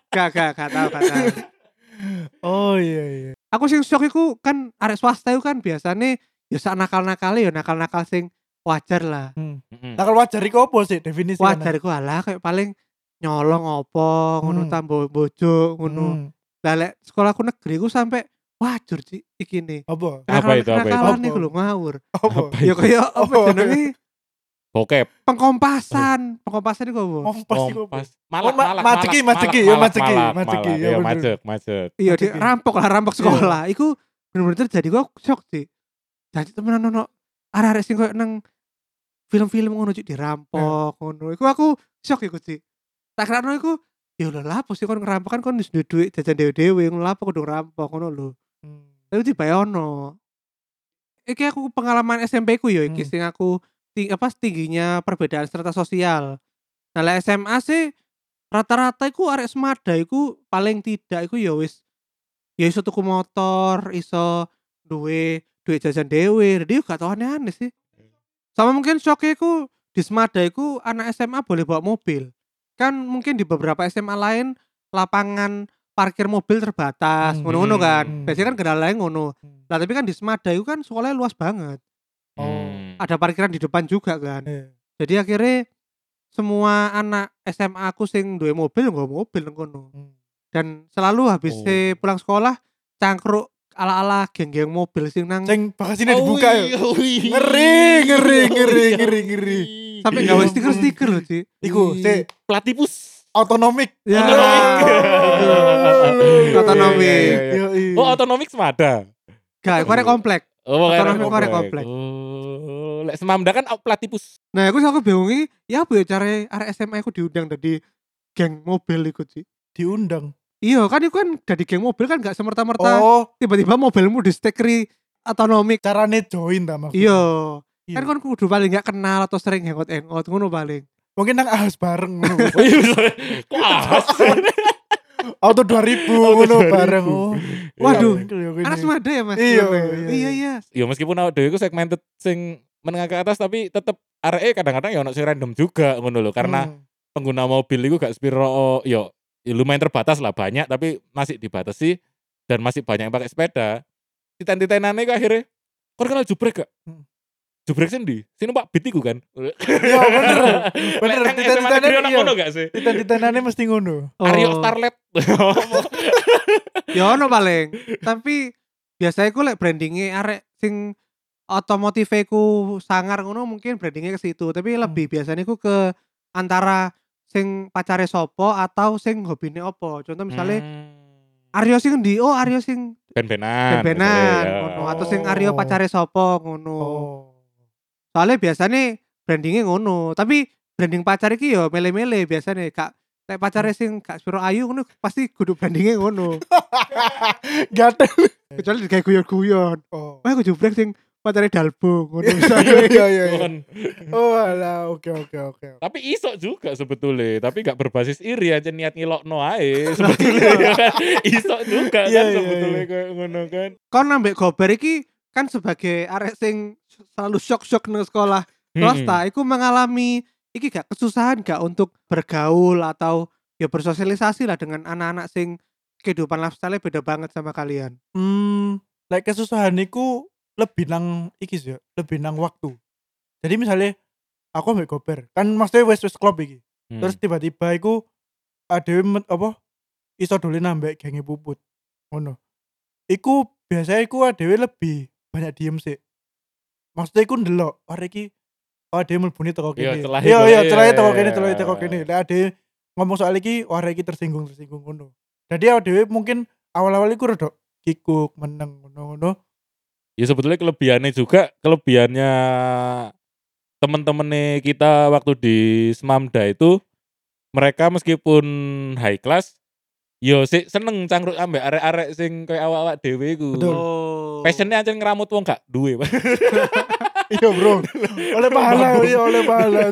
Gak gak gak tau gak tau Oh iya iya. Aku sing shock iku kan arek swasta itu kan biasanya Ya sak nakal-nakal ya nakal-nakal sing wajar lah Hmm. Mm-mm. Nakal wajar iku apa sih definisi Wajar iku alah kayak paling nyolong apa ngono Hmm. tambo bojo ngono Hmm. Lah lek sekolahku negeri ku sampai wajar sih iki nih Apa? Apa itu, apa itu? Apa? iku lho ngawur Apa? Apa Ya itu? kaya apa jenenge Bokep. pengkompasan pengkompasan iku apa Kompas iku apa? Kompas. Malak, ma- malak, maceki, maceki, malak, ya, maceki, maceki, ya, ya, bener. macet, macet. iya iya. rampok lah rampok sekolah iku bener-bener jadi gua shock sih jadi temenan ono arek-arek sing koyo nang film-film ngono cik dirampok ngono. Iku aku shock iku sih tak kira iku ya lho lah apa sih kon ngerampok kan kon duwe duit jajan dewe-dewe ngono lah apa kudu ngerampok ngono lho. Hmm. tapi tiba ono. Iki aku pengalaman SMP ku ya iki Hmm. sing aku ting apa tingginya perbedaan strata sosial. Nah lah SMA sih rata-rata iku arek semada iku paling tidak iku ya wis ya iso tuku motor iso duwe duit jajan dewe. Jadi gak tau aneh-aneh sih sama mungkin shocknya iku di semada iku anak SMA boleh bawa mobil kan mungkin di beberapa SMA lain lapangan parkir mobil terbatas Hmm. ngono-ngono kan Hmm. biasanya kan kendala lain ngono Hmm. lah tapi kan di semada itu kan sekolahnya luas banget Oh. Hmm. ada parkiran di depan juga kan Iya. jadi akhirnya semua anak SMA aku sing duwe mobil nggak mobil nang kono Hmm. dan selalu habis Oh. pulang sekolah cangkruk ala-ala geng-geng mobil sing nang Sing bagasinya Oh, dibuka ya. Ngeri, ngeri, ngeri, ngeri, ngeri. sampai gawe stiker-stiker loh Ci Iku, si Platipus. autonomik. ya Aduh. Otonomik. Iya, iya. Oh, otonomik semada. gak arek komplek Oh, Otonomik karena korek komplek. Oh, lek semamda kan platipus. nah aku aku bingungi ya apa ya cara arek SMA aku diundang dari geng mobil ikut sih diundang. Iya kan itu kan dari geng mobil kan gak semerta-merta Oh, tiba-tiba mobilmu di stikeri otonomik carane join ta maksudnya. iya Iya. kan kan kudu paling gak kenal atau sering hangout hangout ngono paling Mungkin nang ahas bareng ngono. Oh iya, kok ahas? Auto 2000 ngono bareng. Oh. Waduh. Iya, anak iya. semada ya mas Iya, Iya, iya, iya iya Ya meskipun awak dhewe iku segmented sing menengah ke atas tapi tetep areke kadang-kadang ya ono sing random juga ngono lho karena Hmm. pengguna mobil itu gak sepiro yo ya lumayan terbatas lah banyak tapi masih dibatasi dan masih banyak yang pakai sepeda titen-titenane ku akhirnya kau kenal jubrek gak? Hmm. Jubrek sih sini pak bitiku kan Iya bener. Bener ono iya. ngono gak sih? Titan-titanane mesti ngono. Aryo Oh, Starlet ya ono paling tapi biasanya ku lek brandingnya arek sing otomotif ku sangar ngono mungkin brandingnya ke situ tapi Hmm. lebih biasanya ku ke antara sing pacare sopo atau sing hobine opo contoh misalnya Hmm. Aryo sing di oh Aryo sing ben-benan ben-benan ya. ngono atau sing Aryo Oh. pacare sopo ngono Oh. soalnya biasanya brandingnya ngono tapi branding pacar iki yo mele-mele biasanya kak lek pacare sing gak suruh ayu ngono pasti kudu brandingnya ngono Gatel. kecuali kayak guyon-guyon Oh. wah aku jubrek sing pacare dalbo ngono Iya iya iya. iya. Kon. Oh alah, oke oke oke. Tapi iso juga sebetulnya, tapi gak berbasis iri aja niat ngilokno ae sebetulnya ya kan. Iso juga Iya, kan iya, sebetulnya iya. kayak ngono kan. Kon ambek gober iki kan sebagai arek sing selalu shock-shock nang sekolah swasta Mm-mm. iku mengalami iki gak kesusahan gak untuk bergaul atau ya bersosialisasi lah dengan anak-anak sing kehidupan lifestyle beda banget sama kalian. Hmm, like kesusahan iku lebih nang iki sih, ya, lebih nang waktu. Jadi misalnya aku ambek gober, kan maksudnya wes wes klub iki. Hmm. Terus tiba-tiba iku ada apa iso dolen ambek genge puput. Ngono. Iku biasanya iku adewe lebih banyak diem sih. Maksudnya iku ndelok, arek iki oh teko Iya, kene. celahe Iya iya celahe teko iya, kene, iya. celahe teko kene. Lah ade ngomong soal iki, wah arek iki tersinggung tersinggung ngono. Jadi adewe mungkin awal-awal iku rada kikuk meneng ngono-ngono. Ya sebetulnya kelebihannya juga kelebihannya temen-temennya kita waktu di Smamda itu mereka meskipun high class yo sih seneng cangkruk ambek arek-arek sing kayak awak-awak dhewe iku. Oh. Passionnya aja ngeramut wong gak duwe. Iya, Bro. oleh pahala, iya oleh pahala.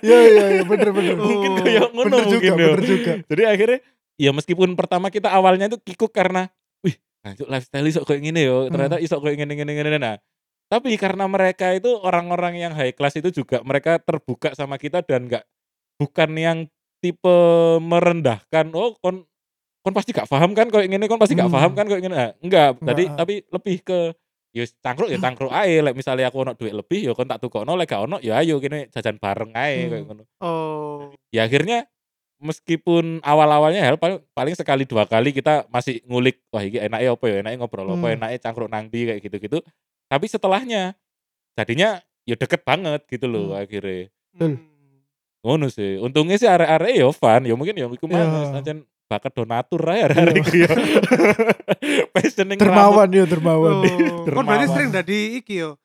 Iya iya iya bener bener. mungkin kayak ngono bener juga, mungkin yo. bener juga. Jadi akhirnya ya meskipun pertama kita awalnya itu kikuk karena anjuk lifestyle iso kayak gini yo, ternyata iso kayak gini gini gini nah. Tapi karena mereka itu orang-orang yang high class itu juga mereka terbuka sama kita dan nggak bukan yang tipe merendahkan. Oh kon kon pasti gak paham kan kayak gini, kon pasti gak Hmm. paham kan kayak gini. Nah, enggak, tadi tapi lebih ke ya cangkruk ya cangkruk ae lek misalnya aku ono duit lebih ya kon tak tukokno lek gak ono ya ayo kene jajan bareng ae Hmm. ngono Oh. ya akhirnya meskipun awal-awalnya hal paling, paling sekali dua kali kita masih ngulik wah ini enaknya apa ya enaknya ngobrol apa Hmm. enaknya cangkruk nang ndi kayak gitu-gitu tapi setelahnya jadinya ya deket banget gitu loh Hmm. akhirnya Betul. Hmm. ngono sih untungnya sih arek-arek ya fun ya mungkin ya iku Iya. manus ancen bakat donatur ae arek-arek iku ya passion ning Dermawan ya dermawan. Oh, kon berarti Dermawan. sering dari iki yo.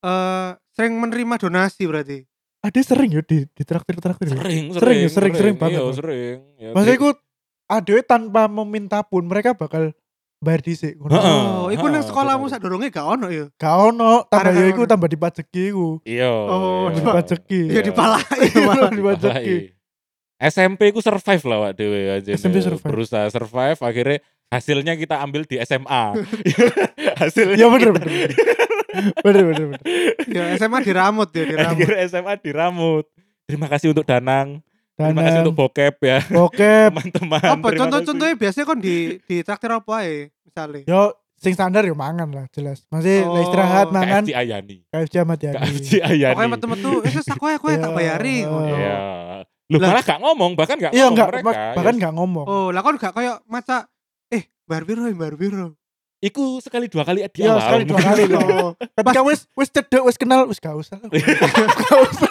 Eh sering menerima donasi berarti. Ade sering ya di di traktir traktir. sering Sering, sering, sering banget, iya sering ya, Maksudnya iku adewe tanpa meminta pun mereka bakal bayar ngono. Heeh. Oh, nang heeh, sekolahmu sak dorongnya gak ono yo. Gak ono, tambah ya iku tambah dipajeki iku. iya Oh, iya. Dipajeki. Ya Iya. dipalai malah. dipajeki. SMP ku survive lah Wak Dewe aja SMP survive. berusaha survive akhirnya hasilnya kita ambil di SMA hasilnya Iya bener bener. Bener bener bener. Ya SMA diramut ya diramut. akhirnya SMA diramut terima kasih untuk Danang terima kasih untuk bokep ya bokep teman-teman Apa contoh-contohnya biasanya kon di di traktir apa ae misalnya? yo sing standar yo mangan lah jelas. Masih Oh, istirahat mangan KFC Ayani KFC Ahmad Yani. KFC Ayani Pokoknya metu-metu, eh sis aku aku tak Ya. bayari. ngono. Iya. Lu Lah. malah gak ngomong, bahkan gak Iya ngomong enggak mereka. mak- bahkan Ya, enggak ngomong. Oh, lah kon gak koyo maca eh bar piro eh, bar piro. Iku sekali dua kali di Iya awal. sekali dua kali loh. Oh, Ketika wis wis cedek wis kenal wis gak usah. Gak usah.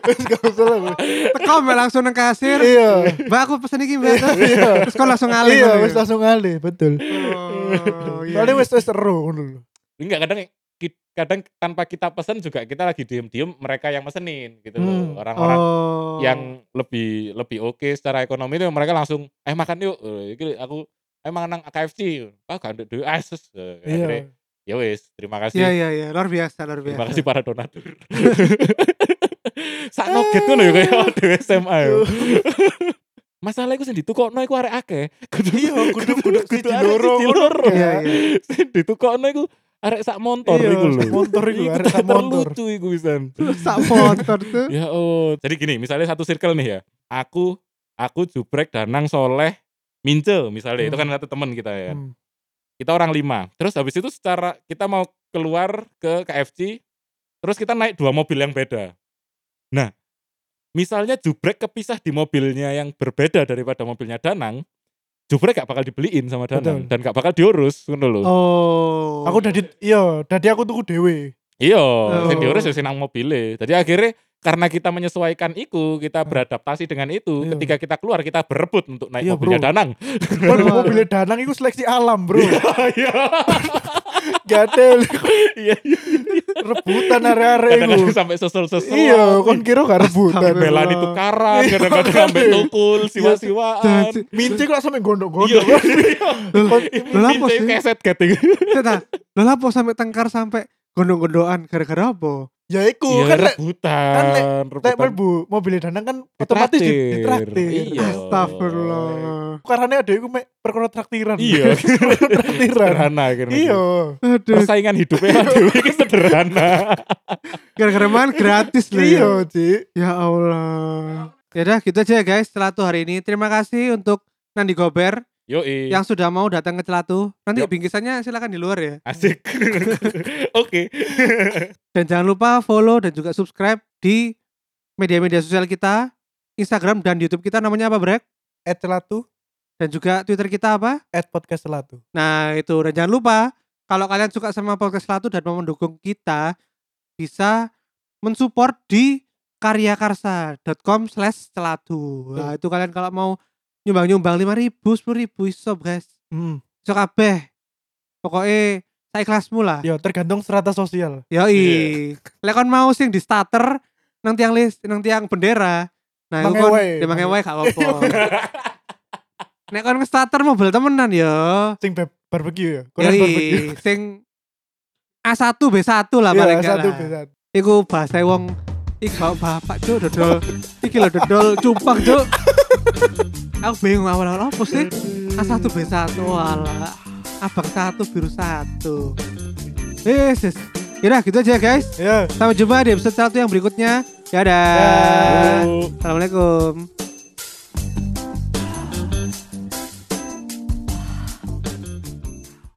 Wis gak usah teko mbak langsung nang kasir. Iya. Mbak aku pesen iki mbak. Iya. Terus kon langsung ngalih. Iya wis ya? langsung ngalih betul. Oh, iya. Soalnya wis wis seru ngono lho. Enggak kadang kadang tanpa kita pesen juga kita lagi diem-diem mereka yang mesenin gitu Hmm. loh. Orang-orang Oh. yang lebih lebih oke secara ekonomi itu mereka langsung eh makan yuk. Eh, iki aku emang nang KFC. Ah ada duit. Ah, sus. Eh, akhirnya, Iya. Ya wes, terima kasih. Iya iya iya, luar biasa, luar biasa. Terima kasih para donatur. Sak noget ngono ya kayak dhewe SMA ya. Masalah iku sing ditukokno iku arek akeh. Kudu Iya, kudu kudu loro. ngono. loro. Iya iya. Sing ditukokno iku arek sak montor Iya, iku lho. sak motor iku, arek sak motor. terlucu iku pisan. Sak motor tuh. Ya oh. Jadi gini, misalnya satu circle nih ya. Aku aku jubrek Danang Soleh Mince misalnya itu kan Hmm. satu teman kita ya. Hmm. Kita orang lima. Terus habis itu secara kita mau keluar ke KFC, terus kita naik dua mobil yang beda. Nah, misalnya jubrek kepisah di mobilnya yang berbeda daripada mobilnya Danang, jubrek gak bakal dibeliin sama Danang Betul. dan gak bakal diurus, ngono lho. Oh. Aku dadi iya, dadi aku tuku dhewe. Iya, Oh. sing diurus ya sing nang mobile. Jadi akhirnya karena kita menyesuaikan itu, kita beradaptasi dengan itu. Iya. Ketika kita keluar, kita berebut untuk naik Iya, mobilnya bro. Danang. Kan mobilnya Danang iku seleksi alam, Bro. Iya, Gatel iya, iya. rebutan arek-arek iku. Kadang-kadang sampai sesel-sesel. Iya, kon kira gak rebutan. Astagfirullah. Belani tukaran, Iya, kadang-kadang sampai tukul, siwa-siwaan. Mince kok sampe Iya, gondok-gondok. Ini sih? keset lho apa sampai tengkar sampai gondok-gondokan gara-gara apa? Ya iku Iya kan lek rebutan, kan lek lek melbu mobil danang kan otomatis di Ditraktir. ditraktir. Iya. Astagfirullah. Karena ada iku mek perkara traktiran. Iya. traktiran. sederhana akhirnya. Iya. Aduh, Persaingan hidupnya Dewi itu sederhana. gara-gara makan gratis loh. ya. Iya, Cik. Ya Allah. Ya udah gitu aja ya guys Celatu hari ini. Terima kasih untuk Nandi Gober Yoi. yang sudah mau datang ke Celatu. Nanti Yup. bingkisannya silakan di luar ya. Asik. Oke. Dan jangan lupa follow dan juga subscribe di media-media sosial kita, Instagram dan YouTube kita namanya apa, Brek? At Celatu, Dan juga Twitter kita apa? at podcast Celatu. Nah, itu. Dan jangan lupa kalau kalian suka sama podcast Celatu dan mau mendukung kita bisa mensupport di karyakarsa.com slash celatu. Nah, itu kalian kalau mau nyumbang-nyumbang 5 ribu, 10 ribu, iso guys. Hmm. Iso kabeh. Pokoknya saya kelasmu lah. Ya tergantung strata sosial. Yoi. Lek kon mau sing di starter nang tiang list nang tiang bendera. Nah, iku Mang kon ewe. gak apa-apa. Nek kon starter mobil temenan ya. Sing bar- barbecue ya. Korean barbecue. Sing A1 B1 lah paling Iya, enggak satu lah. bisa. Iku bahasa wong iki bapak cuk dodol. Iki lho dodol cupang cuk. Aku bingung awal-awal apa sih? A1 B1 wala. Abang satu biru satu. Yes, yes. Yaudah gitu aja guys. Ya. Sampai jumpa di episode satu yang berikutnya. Dadah. Dah. Yuk.